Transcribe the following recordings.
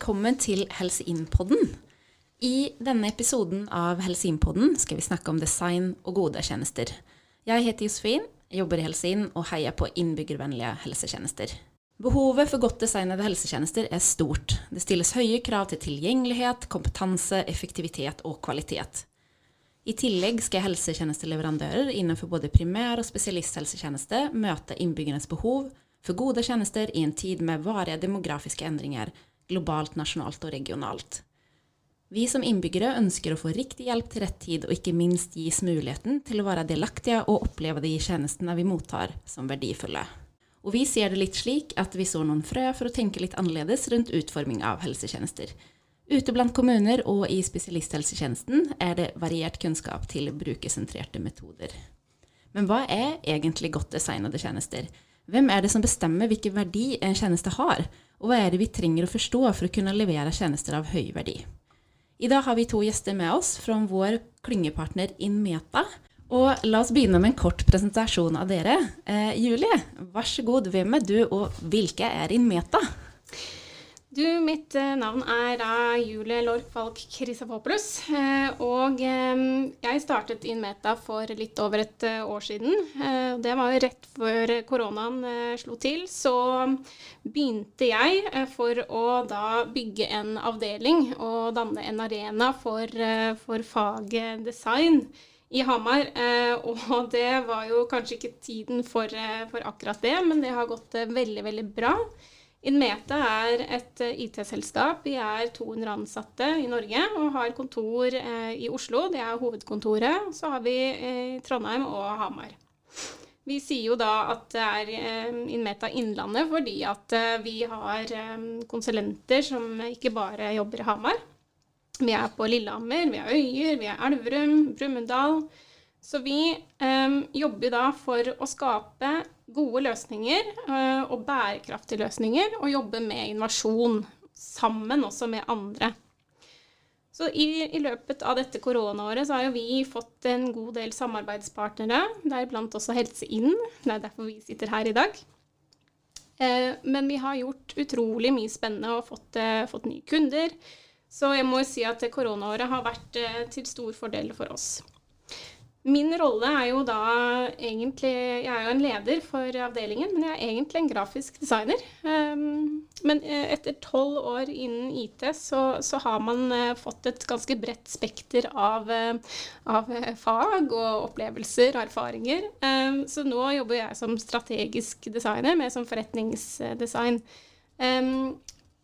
velkommen til HelseInnpodden. I denne episoden av HelseInnpodden skal vi snakke om design og gode tjenester. Jeg heter Josefin, jobber i HelseInn og heier på innbyggervennlige helsetjenester. Behovet for godt designede helsetjenester er stort. Det stilles høye krav til tilgjengelighet, kompetanse, effektivitet og kvalitet. I tillegg skal helsetjenesteleverandører innenfor både primær- og spesialisthelsetjeneste møte innbyggernes behov for gode tjenester i en tid med varige demografiske endringer, globalt, nasjonalt og regionalt. Vi som innbyggere ønsker å få riktig hjelp til rett tid, og ikke minst gis muligheten til å være delaktige og oppleve de tjenestene vi mottar, som verdifulle. Og vi ser det litt slik at vi så noen frø for å tenke litt annerledes rundt utforming av helsetjenester. Ute blant kommuner og i spesialisthelsetjenesten er det variert kunnskap til brukersentrerte metoder. Men hva er egentlig godt designede tjenester? Hvem er det som bestemmer hvilken verdi en tjeneste har, og hva er det vi trenger å forstå for å kunne levere tjenester av høy verdi? I dag har vi to gjester med oss fra vår klyngepartner Inmeta. Og la oss begynne med en kort presentasjon av dere. Eh, Julie, vær så god, hvem er du, og hvilke er Inmeta? Du, mitt eh, navn er da Julie Lork Falk Krisafopoulos. Eh, og eh, jeg startet Inmeta for litt over et år siden. Det var jo rett før koronaen slo til. Så begynte jeg for å da bygge en avdeling og danne en arena for, for faget design i Hamar. Og det var jo kanskje ikke tiden for, for akkurat det, men det har gått veldig, veldig bra. Inmeta er et eh, IT-selskap. Vi er 200 ansatte i Norge og har kontor eh, i Oslo. Det er hovedkontoret. Så har vi eh, Trondheim og Hamar. Vi sier jo da at det er Inmeta Innlandet fordi at vi har konsulenter som ikke bare jobber i Hamar. Vi er på Lillehammer, vi er Øyer, vi er Elverum, Brumunddal. Så vi jobber da for å skape gode løsninger eh, og bærekraftige løsninger, og jobbe med innovasjon sammen også med andre. Så i, i løpet av dette koronaåret så har jo vi fått en god del samarbeidspartnere, deriblant også Helse Inn. Det er derfor vi sitter her i dag. Eh, men vi har gjort utrolig mye spennende og fått, eh, fått nye kunder. Så jeg må si at koronaåret har vært eh, til stor fordel for oss. Min rolle er jo da egentlig Jeg er jo en leder for avdelingen, men jeg er egentlig en grafisk designer. Um, men eh, etter tolv år innen IT så, så, har man uh, fått et ganske bredt spekter av, uh, av fag og opplevelser og erfaringer. Um, så nå jobber jeg som strategisk designer, mer som forretningsdesign.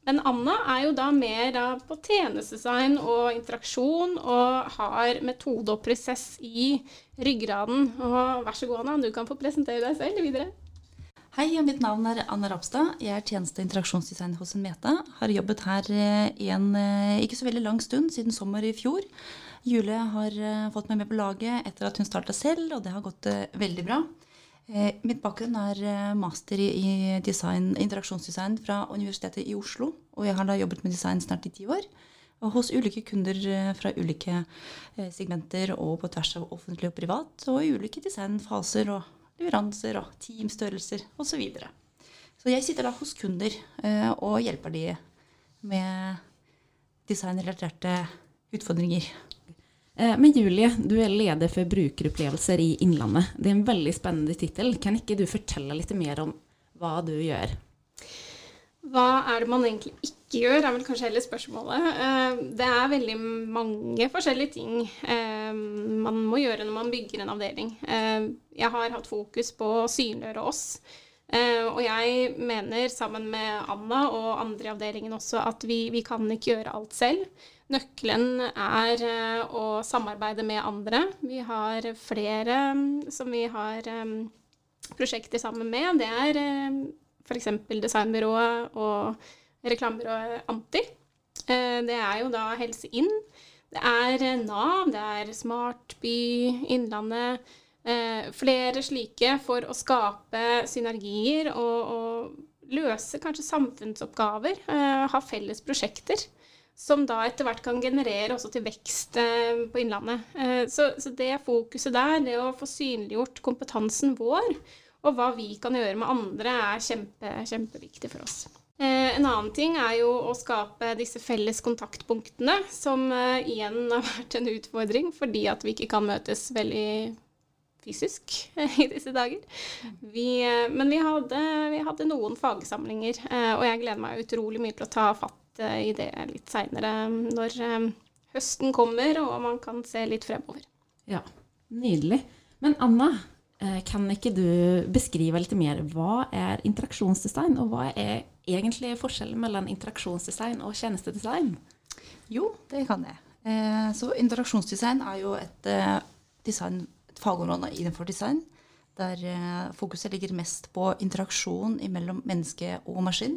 Men Anna er jo da mer da på tjenestedesign og interaksjon, og har metode og prosess i ryggraden. Og vær så god, Anna, du kan få presentere deg selv videre. Hei, mitt navn er Anna Rapstad. Jeg er tjeneste- og interaksjonsdesigner hos Enmeta. Har jobbet her eh, i en eh, ikke så veldig lang stund, siden sommer i fjor. Julie har eh, fått meg med på laget etter at hun starta selv, og det har gått veldig bra. Eh, mitt bakgrunn er eh, master i design, interaksjonsdesign fra Universitetet i Oslo. Og jeg har da jobbet med design snart i ti år. Og hos ulike kunder eh, fra ulike segmenter og på tvers av offentlig og privat. Og i ulike designfaser og leveranser og teamstørrelser osv. Så, videre. så jeg sitter da hos kunder og hjelper de med designrelaterte utfordringer. Eh, men Julie, du er leder for brukeropplevelser i Innlandet. Det er en veldig spennende tittel. Kan ikke du fortelle litt mer om hva du gjør? Hva er det man egentlig ikke gjør, er vel kanskje heller spørsmålet. Eh, det er veldig mange forskjellige ting eh, man må gjøre når man bygger en avdeling. Jeg har hatt fokus på å synliggjøre oss. Og jeg mener, sammen med Anna og andre i avdelingen også, at vi, vi kan ikke gjøre alt selv. Nøkkelen er eh, å samarbeide med andre. Vi har flere mm, som vi har mm, prosjekter sammen med. Det er mm, f.eks. designbyrået og reklamebyrået Anti. Eh, det er jo da Helse Inn. Det er eh, Nav, det er Smartby, Innlandet. Flere slike for å skape synergier og, og løse kanskje samfunnsoppgaver. Ha felles prosjekter som da etter hvert kan generere også til vekst eh, på Innlandet. Eh, så, så, det fokuset der, det å få synliggjort kompetansen vår, og hva vi kan gjøre med andre, er kjempe, kjempeviktig for oss. Eh, en annen ting er jo å skape disse felles kontaktpunktene, som igjen har vært en utfordring fordi at vi ikke kan møtes veldig fysisk i disse dager. Vi, men vi hadde, vi hadde, noen fagsamlinger, og jeg gleder meg utrolig mye til å ta fatt eh, i det litt seinere, når høsten kommer og man kan se litt fremover. Ja, nydelig. Men Anna, kan ikke du beskrive litt mer hva er interaksjonsdesign, og hva er egentlig forskjellen mellom interaksjonsdesign og tjenestedesign? Jo, det kan jeg. Så interaksjonsdesign er jo et design et fagområde innenfor design der eh, fokuset ligger mest på interaksjon mellom menneske og maskin.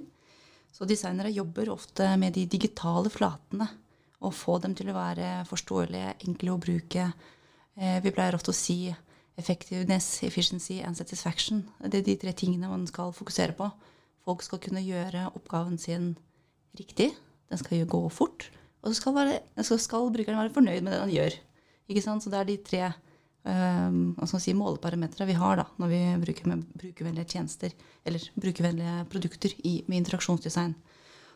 Så designere jobber ofte med de digitale flatene og få dem til å være forståelige, enkle å bruke. Eh, vi pleier ofte å si effectiveness, efficiency and satisfaction. Det er de tre tingene man skal fokusere på. Folk skal kunne gjøre oppgaven sin riktig. Den skal gå fort. Og så skal, være, så skal brukeren være fornøyd med det han gjør. Så det er de tre um, si, måleparametere vi har da, når vi bruker brukervennlige tjenester eller brukervennlige produkter i, med interaksjonsdesign.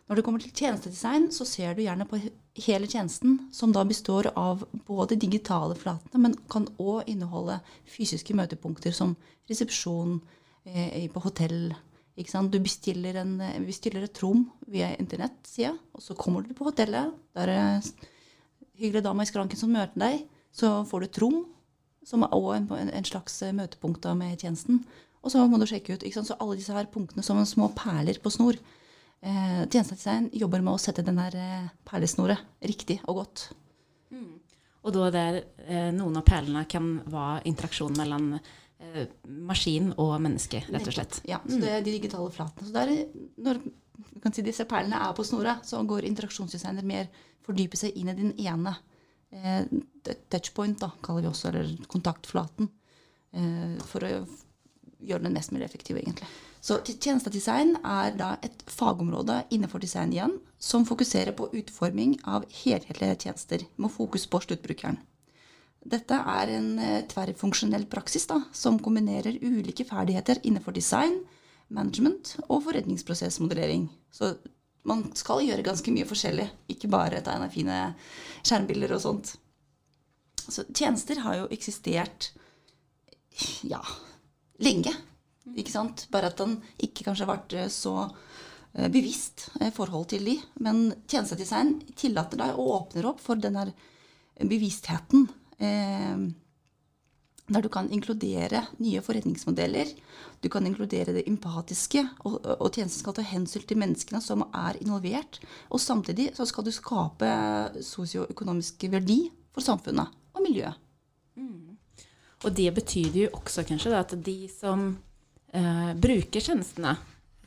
Når det kommer til tjenestedesign, så ser du gjerne på hele tjenesten, som da består av både digitale flatene, men kan òg inneholde fysiske møtepunkter som resepsjon eh, på hotell. Du bestiller, en, bestiller, et rom via internettsida, og så kommer du på hotellet. Der er hyggelig dame i skranken som møter deg. Så får du et rom, som er også en, en, slags eh, møtepunkt med tjenesten. Og så må du sjekke ut. Så alle disse her punktene som små perler på snor. Eh, Tjenestedesign jobber med å sette den der eh, perlesnoret riktig og godt. Mm. Og da der eh, noen av perlene kan være interaksjon mellom eh, maskin og menneske, rett og slett. Ja, så det er de digitale flatene. Så der, når si, disse perlene er på snora, så går interaksjonsdesigner mer fordype seg inn i den ene Eh, touchpoint, da, kaller vi også, eller kontaktflaten, eh, for å gjøre den mest mulig effektiv, egentlig. Så tjenestedesign er da et fagområde innenfor design igjen, som fokuserer på utforming av helhetlige tjenester, med fokus på sluttbrukeren. Dette er en eh, tverrfunksjonell praksis da, som kombinerer ulike ferdigheter innenfor design, management og forretningsprosessmodellering. Så man skal gjøre ganske mye forskjellig, ikke bare tegne fine skjermbilder og sånt. Så tjenester har jo eksistert ja, lenge. Ikke sant? Bare at den ikke kanskje vært eh, så eh, bevisst i forhold til de. Men tjenestedesign tillater deg og åpner opp for den her bevisstheten. Eh, der du kan inkludere nye forretningsmodeller. Du kan inkludere det empatiske, og, og tjenesten skal ta hensyn til menneskene som er involvert. Og samtidig så skal du skape sosioøkonomisk verdi for samfunnet og miljøet. Mm. Og det betyr jo også kanskje at de som eh, bruker tjenestene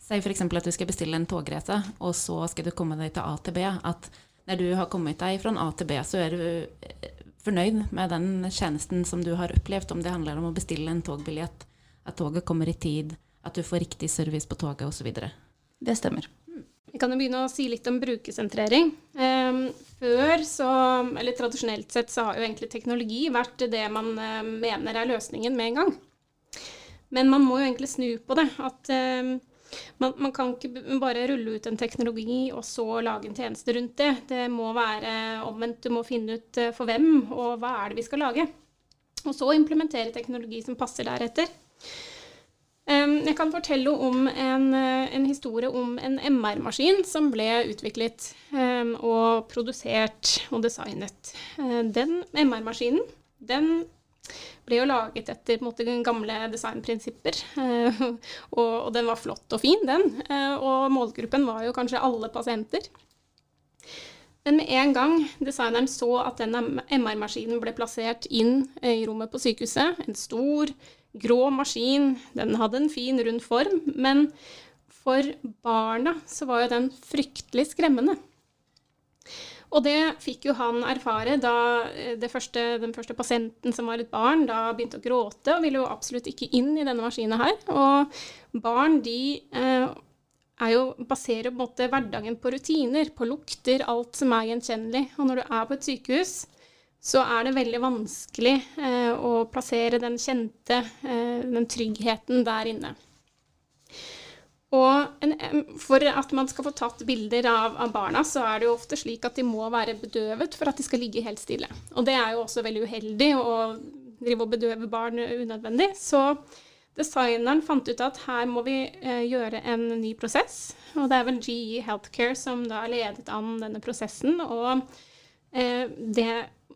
Si f.eks. at du skal bestille en togreise, og så skal du komme deg til A til B. At når du har kommet deg fra A til B, så er du fornøyd med den tjenesten som du har opplevd, om det handler om å bestille en togbillett, at toget kommer i tid, at du får riktig service på toget osv. Det stemmer. Vi kan jo begynne å si litt om brukersentrering. Um, før så, eller Tradisjonelt sett så har jo egentlig teknologi vært det man uh, mener er løsningen med en gang. Men man må jo egentlig snu på det. At um, man, man, kan ikke bare rulle ut en teknologi og så lage en tjeneste rundt det. Det må være omvendt. Du må finne ut eh, for hvem, og hva er det vi skal lage. Og så implementere teknologi som passer deretter. Jeg kan fortelle om en, eh, en historie om en MR-maskin som ble utviklet og produsert og designet. Eh, den MR-maskinen den ble jo laget etter måte, gamle designprinsipper. Eh, og, og, den var flott og fin, den. Eh, og målgruppen var jo kanskje alle pasienter. Men med en gang designeren så at den MR-maskinen ble plassert inn i rommet på sykehuset, en stor, grå maskin, den hadde en fin, rund form, men for barna så var jo den fryktelig skremmende. Og det fikk jo han erfare da eh, første, den første pasienten som var et barn, da begynte å gråte og ville jo absolutt ikke inn i denne maskinen her. Og barn de eh, jo, baserer på en måte hverdagen på rutiner, på lukter, alt som er gjenkjennelig. Og når du er på et sykehus, så er det veldig vanskelig eh, å plassere den kjente, eh, den tryggheten der inne. Og en, for at man skal få tatt bilder av, av, barna, så er det jo ofte slik at de må være bedøvet for at de skal ligge helt stille. Og det er jo også veldig uheldig å drive og bedøve barn unødvendig. Så designeren fant ut at her må vi eh, gjøre en ny prosess. Og det er vel GE Healthcare som da ledet an denne prosessen. Og eh, det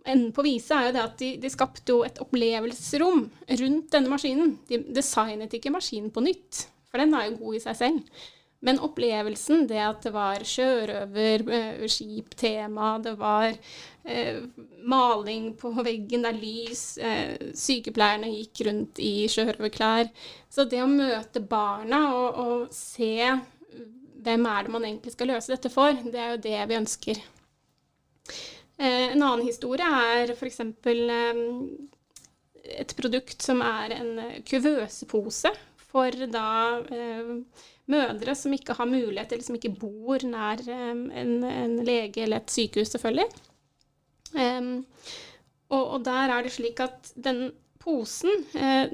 enden på vise er jo det at de, de skapte jo et opplevelsesrom rundt denne maskinen. De designet ikke maskinen på nytt, for den er jo god i seg selv. Men opplevelsen, det at det var sjørøver, skip, skiptema, det var eh, maling på veggen, det er lys, eh, sykepleierne gikk rundt i sjørøverklær Så det å møte barna og, og se hvem er det man egentlig skal løse dette for, det er jo det vi ønsker. Eh, en annen historie er f.eks. Eh, et produkt som er en kuvøsepose for da eh, mødre som ikke har mulighet, eller som ikke bor nær en, en lege eller et sykehus, selvfølgelig. Og, og, der er det slik at den posen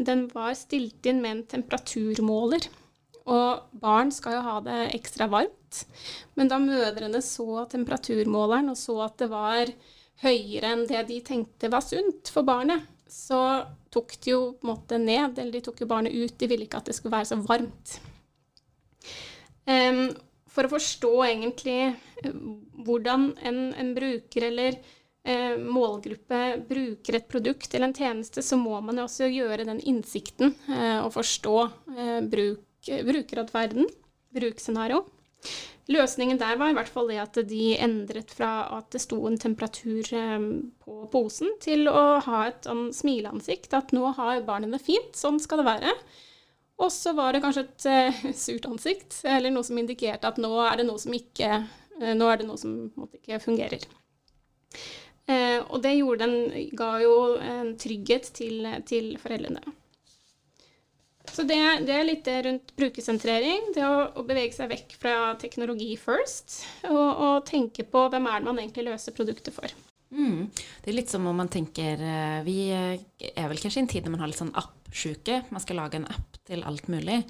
den var stilt inn med en temperaturmåler. Og barn skal jo ha det ekstra varmt. Men da mødrene så temperaturmåleren og så at det var høyere enn det de tenkte var sunt for barnet, så tok de jo på en måte ned, eller de tok jo barnet ut. De ville ikke at det skulle være så varmt. Um, for å forstå egentlig eh, hvordan en, en bruker eller eh, målgruppe bruker et produkt eller en tjeneste, så må man jo også gjøre den innsikten eh, og forstå eh, bruk brukeratferden, bruksscenario. Løsningen der var i hvert fall det at de endret fra at det sto en temperatur eh, på posen, til å ha et sånn smileansikt. At nå har barnet det fint, sånn skal det være. Og så var det kanskje et uh, surt ansikt, eller noe som indikerte at nå er det noe som ikke, det noe som ikke fungerer. Og det den, ga jo en trygghet til, til foreldrene. Så det, det, er litt det rundt brukersentrering. Det å, å, bevege seg vekk fra teknologi first, og, og, tenke på hvem er det man egentlig løser produktet for. Mm. Det er litt som om man tenker eh, Vi er vel kanskje i en tid når man har litt sånn app-sjuke. Man skal lage en app til alt mulig.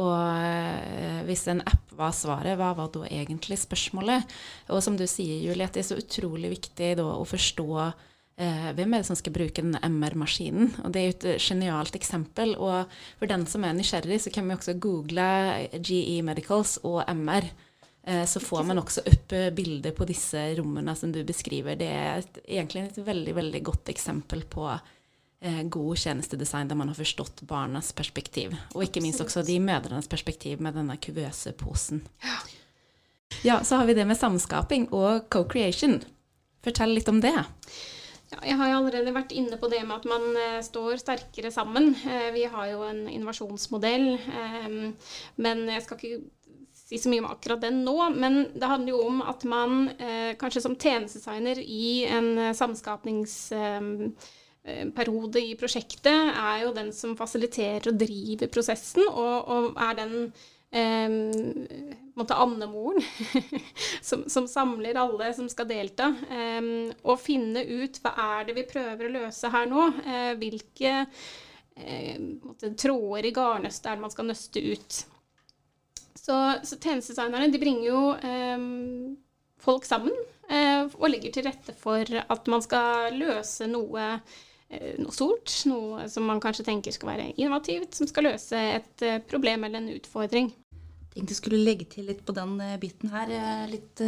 Og eh, hvis en app var svaret, hva var da egentlig spørsmålet? Og som du sier, Julie, at det er så utrolig viktig da å forstå eh, hvem er det som skal bruke denne MR-maskinen? Og Det er jo et genialt eksempel. Og for den som er nysgjerrig, så kan vi også google GE Medicals og MR. Eh, så får man også opp eh, bilder på disse rommene som du beskriver. Det er et, egentlig et veldig, veldig godt eksempel på eh, god tjenestedesign der man har forstått barnas perspektiv. Og ikke minst også de mødrenes perspektiv med denne kuvøse posen. Ja. ja, så har vi det med samskaping og co-creation. Fortell litt om det. Ja, jeg har allerede vært inne på det med at man eh, står sterkere sammen. Eh, vi har jo en innovasjonsmodell, eh, men jeg skal ikke si så mye om akkurat den nå. Men det handler jo om at man kanskje som tjenestedesigner i en samskapningsperiode i prosjektet er jo den som fasiliterer og driver prosessen, og, og er den eh, måte andemoren som, som, samler alle som skal delta, um, og finne ut hva er det vi prøver å løse her nå. Uh, hvilke uh, måte, tråder i garnnøstet er det man skal nøste ut. Så, så tjenestedesignerne de bringer jo um, folk sammen uh, og legger til rette for at man skal løse noe noe stort, noe som man kanskje tenker skal være innovativt, som skal løse et problem eller en utfordring tenkte jeg skulle legge til litt på den uh, biten her. Uh, litt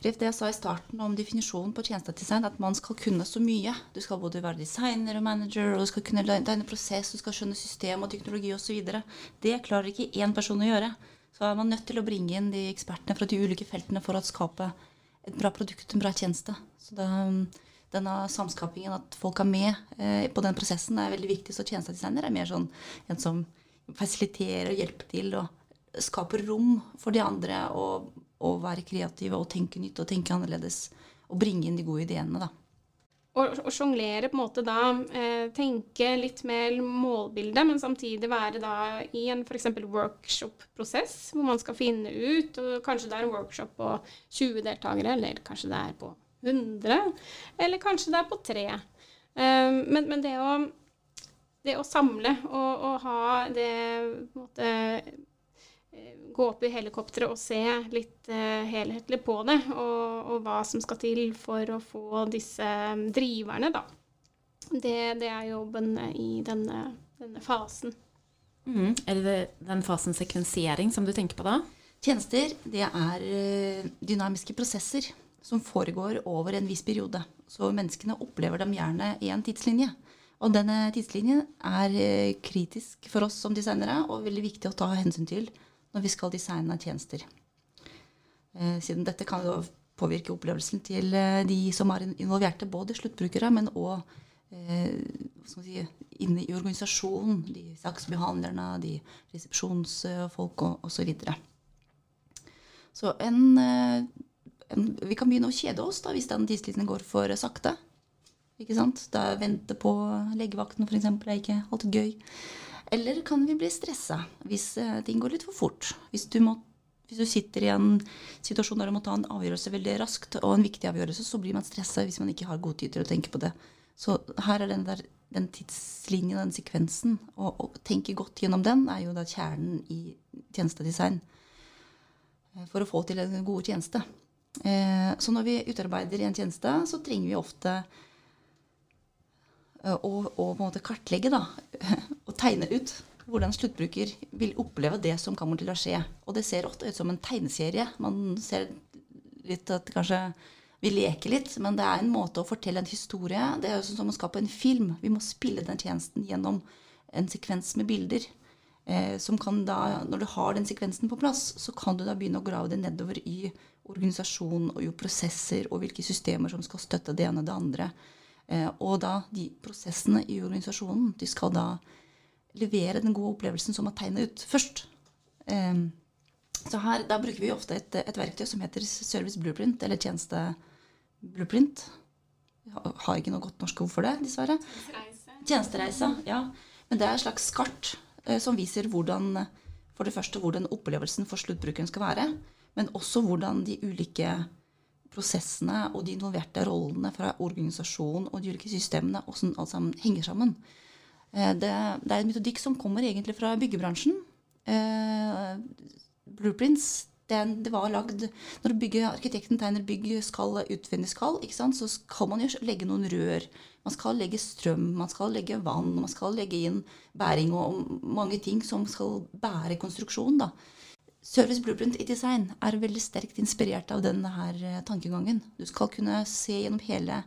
Ref det jeg sa i starten om definisjonen på tjenestedesign, at man skal kunne så mye. Du skal både være designer og manager, og du skal kunne tegne prosess, du skal skjønne system og teknologi osv. Det klarer ikke én person å gjøre. Så er man nødt til å bringe inn de ekspertene fra de ulike feltene for å skape et bra produkt, en bra tjeneste. Så det, denne samskapingen, at folk er med eh, på den prosessen, er veldig viktig. Så tjenestedesigner er mer sånn en som fasiliterer og hjelper til. og skaper rom for de andre å, å være kreative og tenke nytt og tenke annerledes. Og bringe inn de gode ideene, da. Og, sjonglere på en måte da eh, Tenke litt mer målbilde, men samtidig være da i en f.eks. workshop-prosess, hvor man skal finne ut og Kanskje det er en workshop på 20 deltakere, eller kanskje det er på 100, eller kanskje det er på 3. Eh, men, men det, å, det, å, samle og, og ha det på en måte gå opp i helikopteret og se litt eh, helhetlig på det, og, og, hva som skal til for å få disse mm, driverne, da. Det, det er jobben i denne, denne fasen. Mm. Er det den fasen sekvensering som du tenker på da? Tjenester det er eh, dynamiske prosesser som foregår over en viss periode. Så menneskene opplever dem gjerne i en tidslinje. Og denne tidslinjen er eh, kritisk for oss som designere og veldig viktig å ta hensyn til når vi skal designe tjenester. Eh, siden dette kan jo påvirke opplevelsen til de som er involverte, både sluttbrukere, men òg si, inne i organisasjonen. De saksbehandlerne, de resepsjonsfolk osv. Så, så en, en, vi kan begynne å kjede oss da, hvis den tidslinjen går for sakte. Ikke sant? Da Vente på legevakten f.eks. er ikke alltid gøy. Eller kan vi bli stressa hvis ting går litt for fort. Hvis du, må, hvis du, sitter i en situasjon der du må ta en avgjørelse veldig raskt, og en viktig avgjørelse, så blir man stressa hvis man ikke har god tid til å tenke på det. Så her er den der den tidslinjen, den sekvensen, og, å tenke godt gjennom den, er jo da kjernen i tjenestedesign. Eh, for å få til en god tjeneste. Eh, så når vi utarbeider en tjeneste, så trenger vi ofte eh, å, å på en måte kartlegge da, og tegne ut hvordan sluttbruker vil oppleve det som kommer til å skje. Og det ser ofte ut som en tegneserie. Man ser litt at kanskje vi leker litt, men det er en måte å fortelle en historie Det er jo som å skape en film. Vi må spille den tjenesten gjennom en sekvens med bilder. Eh, som kan da, Når du har den sekvensen på plass, så kan du da begynne å grave det nedover i organisasjon og jo prosesser og hvilke systemer som skal støtte det ene og det andre. Eh, og da de prosessene i organisasjonen de skal da levere den gode opplevelsen som er tegnet ut først. Eh, så her, Da bruker vi ofte et, et verktøy som heter Service Blueprint, eller tjeneste blueprint. Jeg har ikke noe godt norsk ord for det, dessverre. Tjenestereise. ja. Men det er et slags kart eh, som viser hvordan, for det første hvordan opplevelsen for sluttbrukeren skal være, men også hvordan de ulike prosessene og de involverte rollene fra organisasjonen og de ulike systemene hvordan alt sammen henger sammen. Eh, det, det, er en metodikk som kommer egentlig fra byggebransjen. Eh, blueprints det, det var lagd Når arkitekten tegner bygg, skal, utvendig skal, så skal man legge noen rør. Man skal legge strøm, man skal legge vann, man skal legge inn bæring og mange ting som skal bære konstruksjonen. da. Service Blueprint i design er veldig sterkt inspirert av denne eh, tankegangen. Du skal kunne se gjennom hele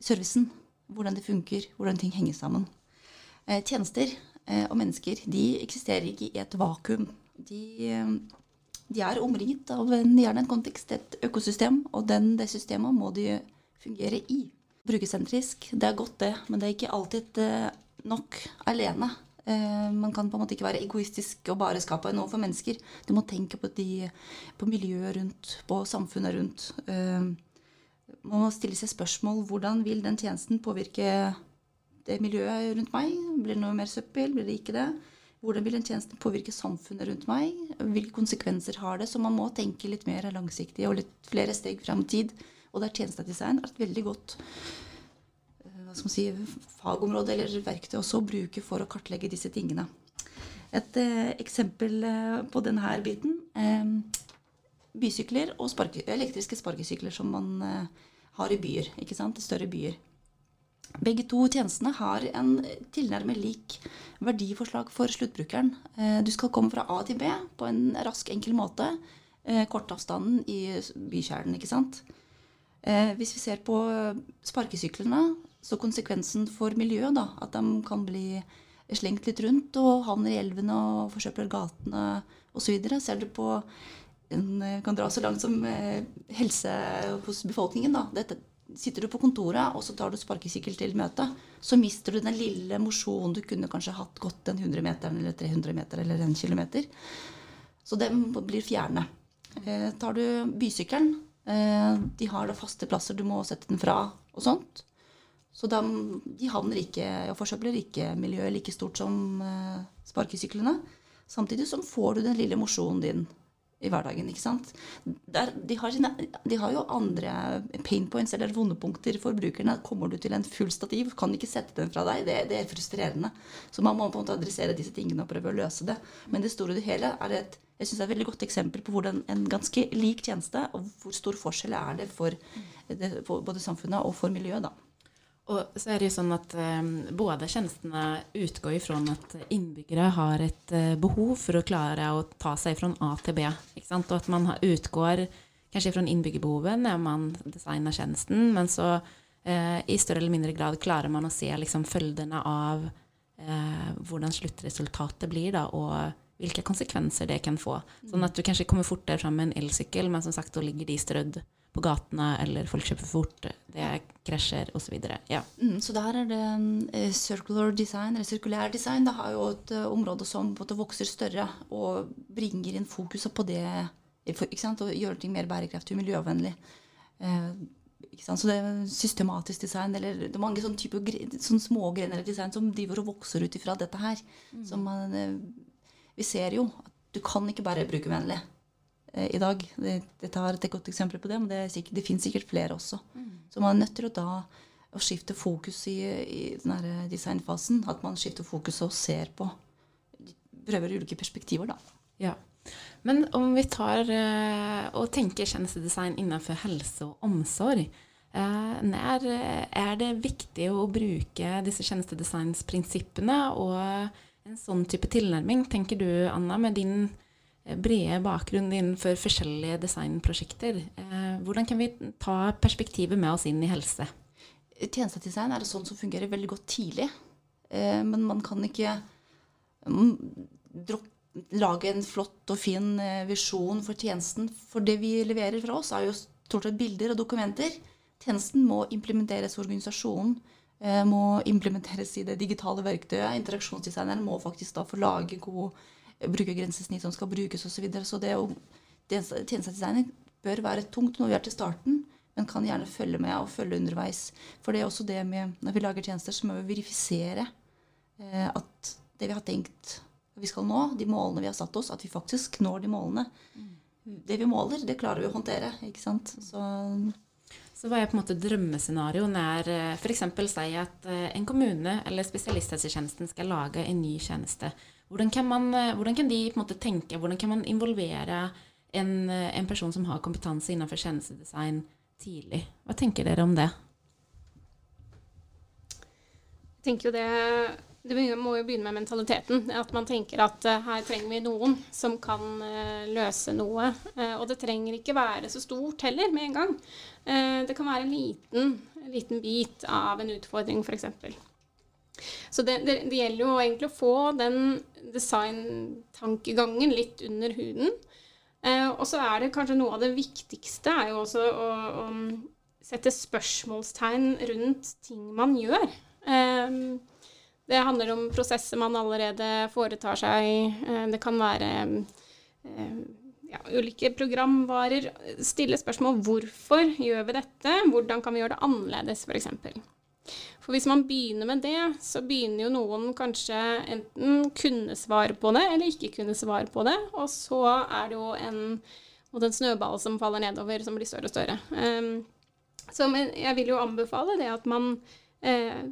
servicen hvordan det funker, hvordan ting henger sammen. Eh, tjenester eh, og mennesker de eksisterer ikke i et vakuum. De de er omringet av en, en kontekst, et økosystem, og den, det systemet må de fungere i. Brukersentrisk, det er godt, det, men det er ikke alltid nok alene. Eh, man kan på en måte ikke være egoistisk og bare skape noe for mennesker. Du må tenke på, de, på miljøet rundt, på samfunnet rundt. Eh, man må stille seg spørsmål hvordan vil den tjenesten påvirke det miljøet rundt meg? Blir det noe mer søppel? Blir det ikke det? Hvordan vil den tjenesten påvirke samfunnet rundt meg? Hvilke konsekvenser har det? Så man må tenke litt mer langsiktig og litt flere steg fram i tid. Og der tjenestedesign er et veldig godt eh, hva skal man si, fagområde eller verktøy også å bruke for å kartlegge disse tingene. Et eh, eksempel eh, på denne biten eh, bysykler og sparke, elektriske sparkesykler som man eh, har i byer. ikke sant? Større byer. Begge to tjenestene har en tilnærmet lik verdiforslag for sluttbrukeren. Eh, du skal komme fra A til B på en rask, enkel måte. Eh, kortavstanden i bykjernen, ikke sant. Hvis vi ser på sparkesyklene, så konsekvensen for miljøet, da, at de kan bli slengt litt rundt og havner i elvene og forsøpler gatene osv. Ser du på en, kan dra så langt som helse hos befolkningen. Da. Dette, Sitter du på kontoret og så tar du sparkesykkel til møtet, så mister du den lille mosjonen du kunne kanskje hatt gått den 100 meteren eller 300 meter eller 1 kilometer. Så den blir fjerne. Eh, tar du bysykkelen, eh, de har da faste plasser du må sette den fra og sånt. Så de, de havner ikke og forsøpler ikke miljøet like stort som eh, sparkesyklene. Samtidig som får du den lille mosjonen din i hverdagen. ikke sant? Der, de, har sine, de, har jo andre pain points eller vondepunkter for brukerne. Kommer du til en full stativ, kan ikke sette den fra deg. Det, det, er frustrerende. Så man må på en måte adressere disse tingene og prøve å løse det. Men det store og det hele er et Jeg synes det er et veldig godt eksempel på hvordan en ganske lik tjeneste, og hvor stor forskjell er det for, det, både samfunnet og for miljøet. da. Og så er det jo sånn at eh, både tjenestene utgår ifra at innbyggere har et eh, behov for å klare å ta seg fra A til B. Og at man utgår kanskje fra innbyggerbehovet når man designer tjenesten, men så eh, i større eller mindre grad klarer man å se liksom, følgene av eh, hvordan sluttresultatet blir, da, og hvilke konsekvenser det kan få. Sånn at du kanskje kommer fortere fram med en elsykkel, men som sagt, da ligger de strødd på gatene, eller folk kjøper fort, det krasjer osv. Ja. Mm, så der er det uh, circular design, eller sirkulær design. Det har jo et uh, område som både vokser større og bringer inn fokuset på det. For, og gjør ting mer bærekraftig og miljøvennlig. Uh, så det er systematisk design, eller det er mange sånne, type, sånne smågrener i design som driver og vokser ut ifra dette her. Mm. Man, vi ser jo at du kan ikke bare bruke vennlig eh, i dag. Dette har et godt eksempel på det, men det, sikkert, det finnes sikkert flere også. Mm. Så man er nødt til å da å skifte fokus i, i denne designfasen. At man skifter fokus og ser på Prøver ulike perspektiver, da. Ja. Men om vi tar uh, og tenker tjenestedesign innenfor helse og omsorg, når er det viktig å bruke disse tjenestedesigns-prinsippene og en sånn type tilnærming, tenker du Anna, med din eh, brede bakgrunn innenfor forskjellige designprosjekter. Eh, hvordan kan vi ta perspektivet med oss inn i helse? Tjenestedesign er det sånn som fungerer veldig godt tidlig. Eh, men man kan ikke mm, lage en flott og fin visjon for tjenesten. For det vi leverer fra oss, er jo stort sett bilder og dokumenter. Tjenesten må implementeres i organisasjonen Eh, må implementeres i det digitale verktøyet. Interaksjonsdesigneren må faktisk da få lage god brukergrensesnitt som skal brukes osv. Så, videre. så det å, tjenestedesigning bør være tungt når vi er til starten, men kan gjerne følge med og følge underveis. For det er også det med når vi lager tjenester, så må vi verifisere eh, at det vi har tenkt vi skal nå, de målene vi har satt oss, at vi faktisk når de målene. Det vi måler, det klarer vi å håndtere. ikke sant? Så så hva er på en måte drømmescenario når eh, f.eks. si at eh, en kommune eller spesialisthelsetjenesten skal lage en ny tjeneste. Hvordan kan, man, eh, hvordan kan de måte tenke, hvordan kan man involvere en, en person som har kompetanse innenfor tjenestedesign tidlig? Hva tenker dere om det? Jeg tenker jo det det må jo begynne med mentaliteten. At man tenker at uh, her trenger vi noen som kan uh, løse noe. Uh, og det trenger ikke være så stort heller med en gang. det kan være en liten, en liten bit av en utfordring, f.eks. Så det, det, det, gjelder jo egentlig å få den designtankegangen litt under huden. og så er det kanskje noe av det viktigste er jo også å, å sette spørsmålstegn rundt ting man gjør. Eh, det handler om prosesser man allerede foretar seg. Eh, det kan være eh, ja, ulike programvarer. Stille spørsmål hvorfor gjør vi dette? Hvordan kan vi gjøre det annerledes, f.eks. For, hvis man begynner med det, så begynner jo noen kanskje enten kunne svare på det, eller ikke kunne svare på det. Og så er det jo en, en snøball som faller nedover, som blir større og større. Um, så jeg vil jo anbefale det at man eh,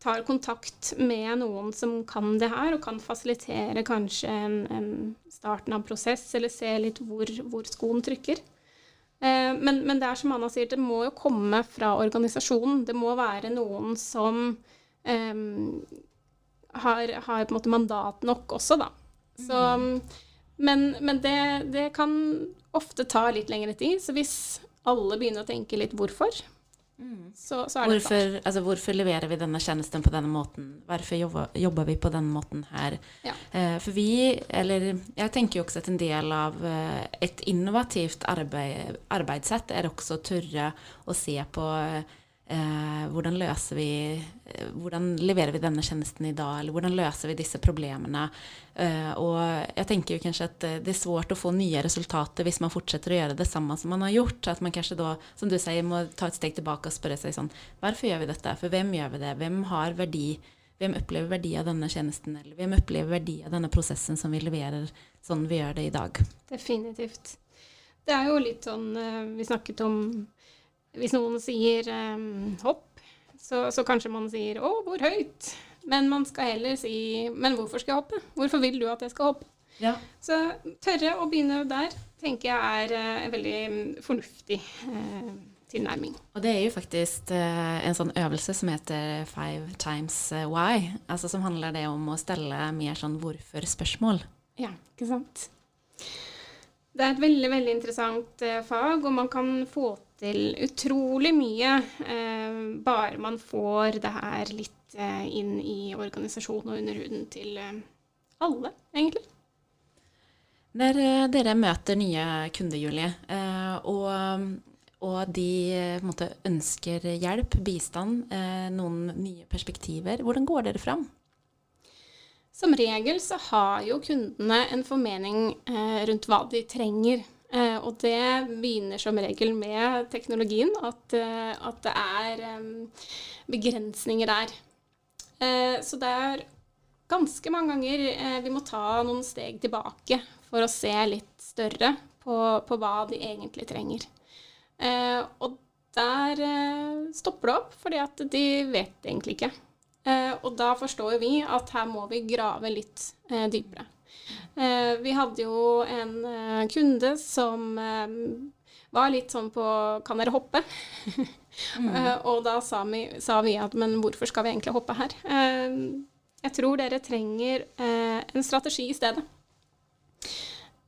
tar kontakt med noen som kan det her, og kan fasilitere kanskje en, en starten av prosess, eller se litt hvor, hvor skoen trykker. Eh, men, men, det er som Anna sier, det må jo komme fra organisasjonen. Det må være noen som um, har, har, på en måte mandat nok også, da. Så. Men, men det, det, kan ofte ta litt lengre tid. Så hvis alle begynner å tenke litt hvorfor, Mm. Så, så hvorfor, altså, hvorfor, leverer vi denne tjenesten på denne måten? Hvorfor jobber, jobber vi på denne måten her? Ja. Eh, for vi, eller jeg tenker jo også at en del av eh, et innovativt arbeid, arbeidssett er også å tørre å se på eh, Eh, hvordan vi eh, Hvordan leverer vi denne tjenesten i dag? Eller hvordan løser vi disse problemene? Eh, og jeg tenker jo kanskje at det er svårt å få nye resultater hvis man fortsetter å gjøre det samme som man har gjort. At man kanskje da, som du sier, må ta et steg tilbake og spørre seg sånn Hvorfor gjør vi dette? For hvem gjør vi det? Hvem har verdi? Hvem opplever verdi av denne tjenesten? Eller hvem opplever verdi av denne prosessen som vi leverer sånn vi gjør det i dag? Definitivt. Det er jo litt sånn Vi snakket om hvis noen sier um, hopp, så, så, kanskje man sier 'å, hvor høyt'? Men man skal heller si 'men hvorfor skal jeg hoppe'? Hvorfor vil du at jeg skal hoppe? Ja. Så tørre å begynne der tenker jeg er eh, en veldig mm, fornuftig eh, tilnærming. Og det er jo faktisk eh, en sånn øvelse som heter Five times eh, why. Altså som handler det om å stelle mer sånn hvorfor-spørsmål. Ja, ikke sant. Det er et veldig, veldig interessant eh, fag, og man kan få til utrolig mye eh, bare man får det her litt eh, inn i organisasjonen og under huden til eh, alle, egentlig. Når dere møter nye kunder, Julie, eh, og, og de måte ønsker hjelp, bistand, eh, noen nye perspektiver, hvordan går dere fram? Som regel så har jo kundene en formening eh, rundt hva de trenger. Eh, og det begynner som regel med teknologien, at, eh, at det er begrensninger der. Eh, så det er ganske mange ganger vi må ta noen steg tilbake for å se litt større på, på hva de egentlig trenger. Og der stopper det opp, fordi at de vet egentlig ikke. Og da forstår vi at her må vi grave litt dypere. Eh, vi hadde jo en eh, kunde som eh, var litt sånn på Kan dere hoppe? Mm. og da sa vi, sa vi at men hvorfor skal vi egentlig hoppe her? Jeg tror dere trenger en strategi i stedet.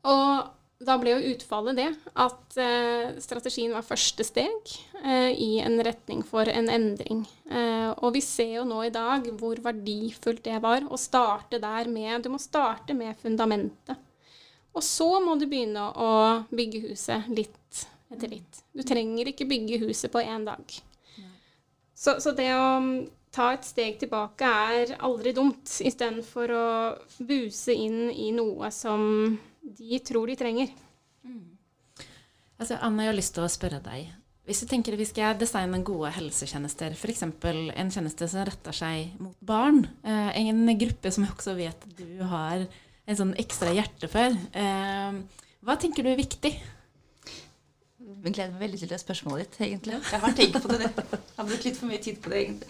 Og da ble jo utfallet det at eh, strategien var første steg eh, i en retning for en endring. Eh, og vi ser jo nå i dag hvor verdifullt det var å starte der med Du må starte med fundamentet. Og så må du begynne å bygge huset litt etter litt. Du trenger ikke bygge huset på én dag. Så, så det å mm, ta et steg tilbake er aldri dumt, istedenfor å buse inn i noe som de tror de trenger. Altså, Anna, jeg har lyst til å spørre deg. Hvis du tenker at vi skal designe gode helsetjenester, f.eks. en tjeneste som retter seg mot barn, eh, en gruppe som jeg også vet du har en sånn ekstra hjerte for, eh, hva tenker du er viktig? Jeg gleder meg veldig til det spørsmålet ditt, egentlig. Jeg har tenkt på det. Jeg har brukt litt for mye tid på det, egentlig.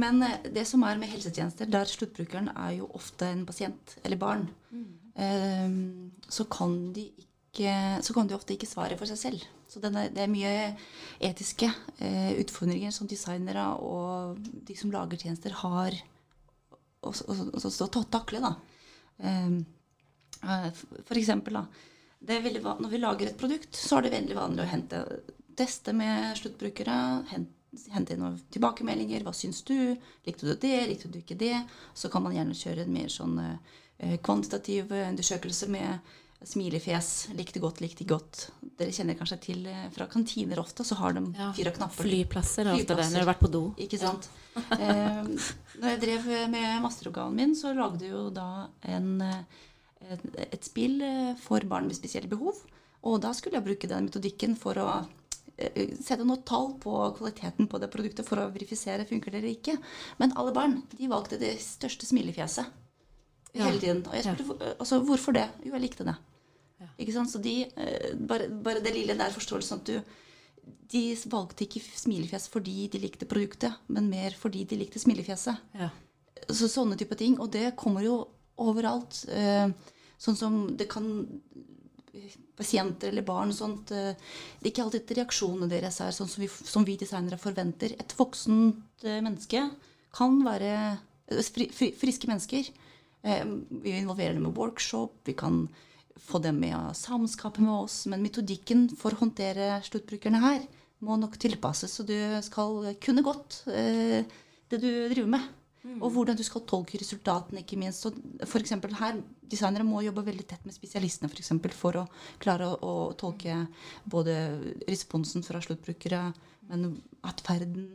Men eh, det som er med helsetjenester, der sluttbrukeren er jo ofte en pasient eller barn, eh, så kan de ikke så kan de ofte ikke svare for seg selv. Så det er mye etiske eh, utfordringer som designere og de som lager tjenester, har å stå å takle. da. Eh, eh, for eksempel, da. Veldig når vi lager et produkt, så er det veldig vanlig å hente, teste med sluttbrukere. Hente inn noen tilbakemeldinger. Hva syns du? Likte du det? Likte du ikke det? Så kan man gjerne kjøre en mer sånn eh, kvantitativ eh, undersøkelse med smilefjes. Likte godt, likte godt. Dere kjenner kanskje til eh, fra kantiner ofte, så har de Ja, fire knapper. Flyplasser er ofte det, når du har vært på do. Ikke sant? eh, når jeg drev med masteroppgaven min, så lagde jeg jo da en, et, et spill for barn med spesielle behov. Og da skulle jeg bruke den metodikken for å eh, sette noe tall på kvaliteten på det produktet for å verifisere funker det eller ikke. Men alle barn de valgte det største smilefjeset Ja. Hele tiden. Og jeg spurte hvor- altså, hvorfor det. Jo, jeg likte det. Ja. Ikke sant? Så de, eh, bare, bare det lille der forståelsen at du de valgte ikke smilefjes fordi de likte produktet, men mer fordi de likte smilefjeset. Ja. Så sånne type ting. Og det kommer jo overalt. Eh, sånn som det kan Pasienter eller barn sånt eh, Det er ikke alltid reaksjonene deres er sånn som vi, som vi designere forventer. Et voksent eh, menneske kan være eh, fri, fri, friske mennesker. Eh, vi involverer dem med workshop, vi kan få dem med å samskape med oss. Men metodikken for å håndtere sluttbrukerne her må nok tilpasses, så du skal kunne godt eh, det du driver med. Og hvordan du skal tolke resultatene, ikke minst. Så for her, Designere må jobbe veldig tett med spesialistene for, eksempel, for å klare å, å tolke både responsen fra sluttbrukere, men atferden.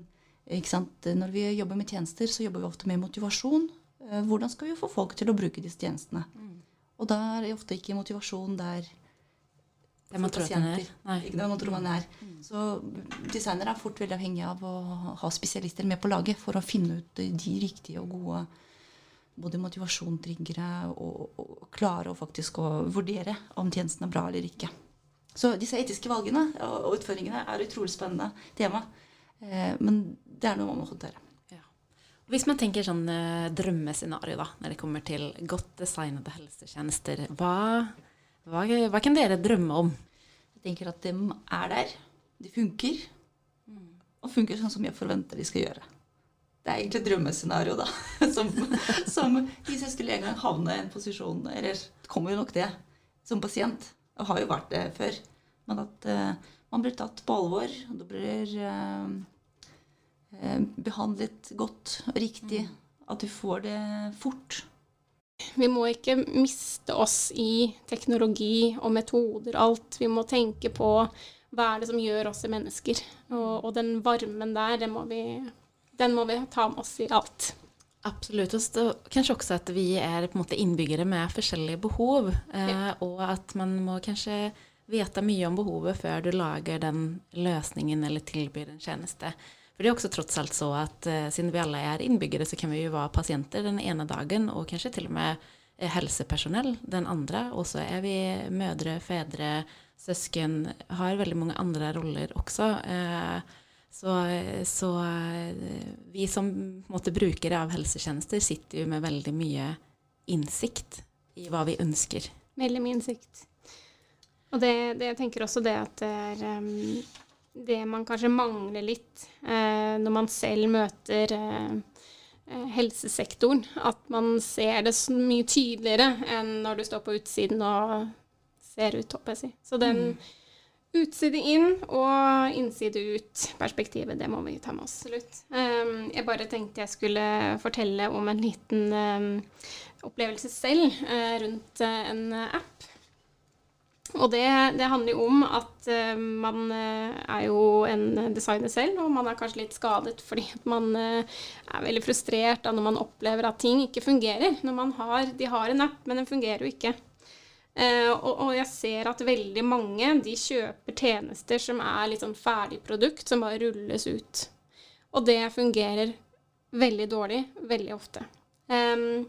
Ikke sant? Når vi jobber med tjenester, så jobber vi ofte med motivasjon. Eh, Hvordan skal vi få folk til å bruke disse tjenestene? Og da er ofte ikke motivasjon der Det man tror man er. Ikke det man tror man er. Så designere er fort veldig avhengig av å ha spesialister med på laget for å finne ut de riktige og gode både motivasjonstriggere og, og klare å faktisk å vurdere om tjenesten er bra eller ikke. Så disse etiske valgene og utføringene er et utrolig spennende tema. Eh, men det er noe man må håndtere. Hvis man tenker sånn eh, drømmescenario da, når det kommer til godt designede helsetjenester, hva, hva, hva kan dere drømme om? Jeg tenker at de er der. De funker. Og funker sånn som jeg forventer de skal gjøre. Det er egentlig et drømmescenario, da. Som, som hvis jeg skulle en gang havne i en posisjon Eller kommer jo nok det, som pasient. Og har jo vært det før. Men at eh, man blir tatt på alvor. og da blir eh, behandlet godt og riktig. At du får det fort. Vi må ikke miste oss i teknologi og metoder og alt. Vi må tenke på hva er det som gjør oss til mennesker. Og, og den varmen der, den må, vi, den må vi ta med oss i alt. Absolutt. Og kanskje også at vi er på en måte innbyggere med forskjellige behov. Eh, og at man må kanskje vite mye om behovet før du lager den løsningen eller tilbyr en tjeneste. For det er også trots alt så at eh, siden vi alle er innbyggere, så kan vi jo være pasienter den ene dagen, og kanskje til og med eh, helsepersonell den andre. Og så er vi mødre, fedre, søsken, har veldig mange andre roller også. Eh, så, så eh, vi som måte, brukere av helsetjenester sitter jo med veldig mye innsikt i hva vi ønsker. Veldig mye innsikt. Og det, det jeg tenker også det at det er um, det man kanskje mangler litt eh, når man selv møter eh, eh, helsesektoren. At man ser det så mye tydeligere enn når du står på utsiden og ser ut, håper jeg si. Så den mm. utside inn og innside ut-perspektivet, det må vi ta med oss. Absolutt. Um, jeg bare tenkte jeg skulle fortelle om en liten um, opplevelse selv uh, rundt uh, en app. Og det, det, handler jo om at uh, man uh, er jo en designer selv, og man er kanskje litt skadet fordi man uh, er veldig frustrert når man opplever at ting ikke fungerer. Har, De har en app, men den fungerer jo ikke. Og, og, jeg ser at veldig mange de kjøper tjenester som er litt sånn ferdigprodukt, som bare rulles ut. Og det fungerer veldig dårlig veldig ofte. Um,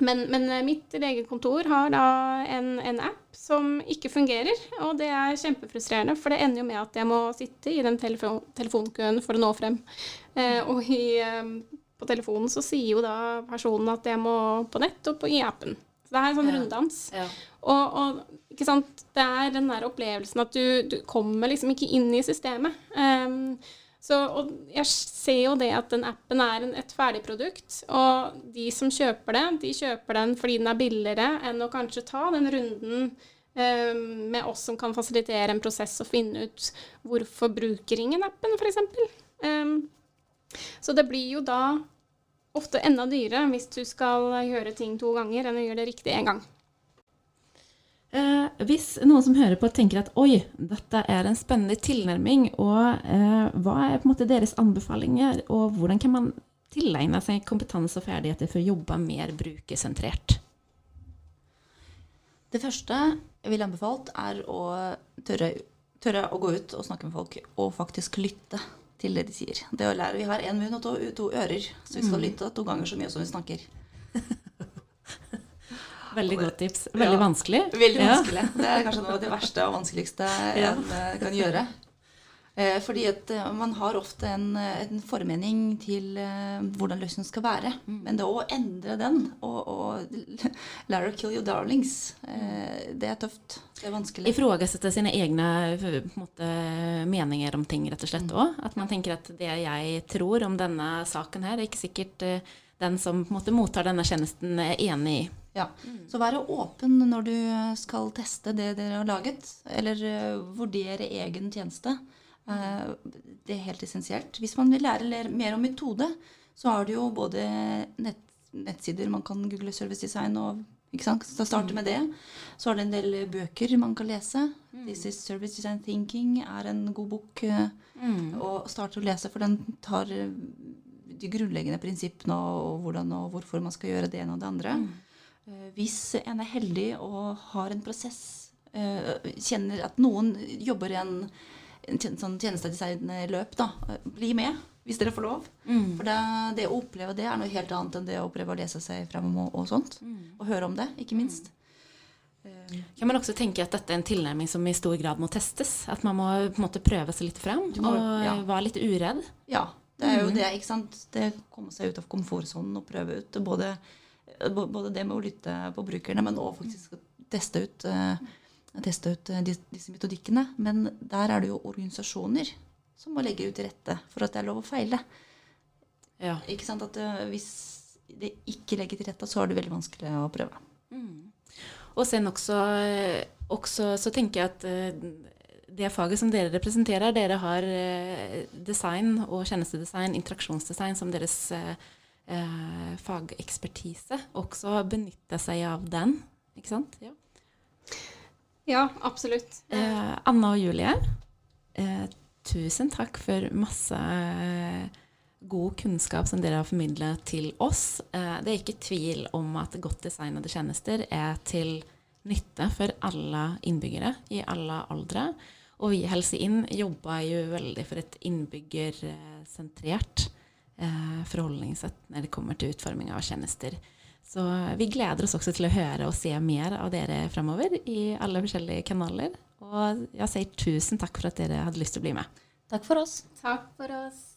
men, men, mitt legekontor har da en, en, app som ikke fungerer, og det er kjempefrustrerende, for det ender jo med at jeg må sitte i den telefon telefonkøen for å nå frem. Eh, og i, eh, på telefonen så sier jo da personen at jeg må på nett og på, i appen. Så det er en sånn ja. runddans. Ja. Og, og, ikke sant, det er den der opplevelsen at du, du kommer liksom ikke inn i systemet. Um, så, jeg ser jo det at den appen er en, et ferdigprodukt. Og de som kjøper det, de kjøper den fordi den er billigere enn å kanskje ta den runden eh, med oss som kan fasilitere en prosess og finne ut hvorfor bruker ingen appen, f.eks. Um, ehm, så det blir jo da ofte enda dyrere hvis du skal gjøre ting to ganger enn å gjøre det riktig én gang. Eh, hvis noen som hører på tenker at oi, dette er en spennende tilnærming, og eh, hva er på en måte deres anbefalinger, og hvordan kan man tilegne seg kompetanse og ferdigheter for å jobbe mer brukersentrert? Det første jeg ville anbefalt, er å tørre, tørre, å gå ut og snakke med folk, og faktisk lytte til det de sier. Det å lære, Vi har én munn og to, to, ører, så vi skal mm. lytte to ganger så mye som vi snakker. Veldig godt tips. Veldig ja. vanskelig. Veldig vanskelig. Det er kanskje noe av det verste og vanskeligste ja. en eh, kan gjøre. Eh, fordi at eh, man har ofte en, en formening til hvordan løsningen skal være. Mm. Men det å endre den og, og lære å kill your darlings, det er tøft. Det er vanskelig. Ifrågasette sine egne måte, meninger om ting, rett og slett òg. Mm. At man tenker at det jeg tror om denne saken her, er ikke sikkert den som måte, mottar denne tjenesten, er enig i. Ja. Mm. Så være åpen når du skal teste det dere har laget, eller uh, vurdere egen tjeneste. Uh, det er helt essensielt. Hvis man vil lære mer om metode, så har du jo både nett, nettsider man kan google service design og ikke sant? Så starte med det. Så har du en del bøker man kan lese. Mm. This is Service Design Thinking er en god bok uh, mm. å starte å lese, for den tar de grunnleggende prinsippene og hvordan og hvorfor man skal gjøre det ene og det andre. Mm. Eh, hvis en er heldig og har en prosess, eh, kjenner at noen jobber i en, en sånn tjenestedesignløp, da, eh, bli med hvis dere får lov. Mm. For det, det, å oppleve det er noe helt annet enn det å oppleve å lese seg frem og, og sånt. Mm. Og høre om det, ikke minst. Mm. Kan man også tenke at dette er en tilnærming som i stor grad må testes? At man må på en måte prøve seg litt frem må, og ja. være litt uredd? Ja, Det er jo det, ikke sant. Det komme seg ut av komfortsonen og prøve ut. Både, både, det med å lytte på brukerne, men òg faktisk teste ut, teste ut disse metodikkene. Men der er det jo organisasjoner som må legge ut til rette for at det er lov å feile. Ja. Ikke sant? At Hvis det ikke legger til rette, så er det veldig vanskelig å prøve. Mm. Og sen også, også, så tenker jeg at det faget som dere representerer, dere har eh, design og tjenestedesign, interaksjonsdesign som deres eh, eh, fagekspertise. Også benytte seg av den, ikke sant? Ja, ja absolutt. Eh, Anna og Julie, eh, tusen takk for masse god kunnskap som dere har formidlet til oss. det er ikke tvil om at godt designede tjenester er til nytte for alle innbyggere i alle aldre. Og vi i Helse Inn jobber jo veldig for et innbyggersentrert eh, Eh, forholdningssett når det kommer til utforming av tjenester. Så vi gleder oss også til å høre og se mer av dere framover i alle forskjellige kanaler. Og jeg sier tusen takk for at dere hadde lyst til å bli med. Takk for oss. Takk for oss.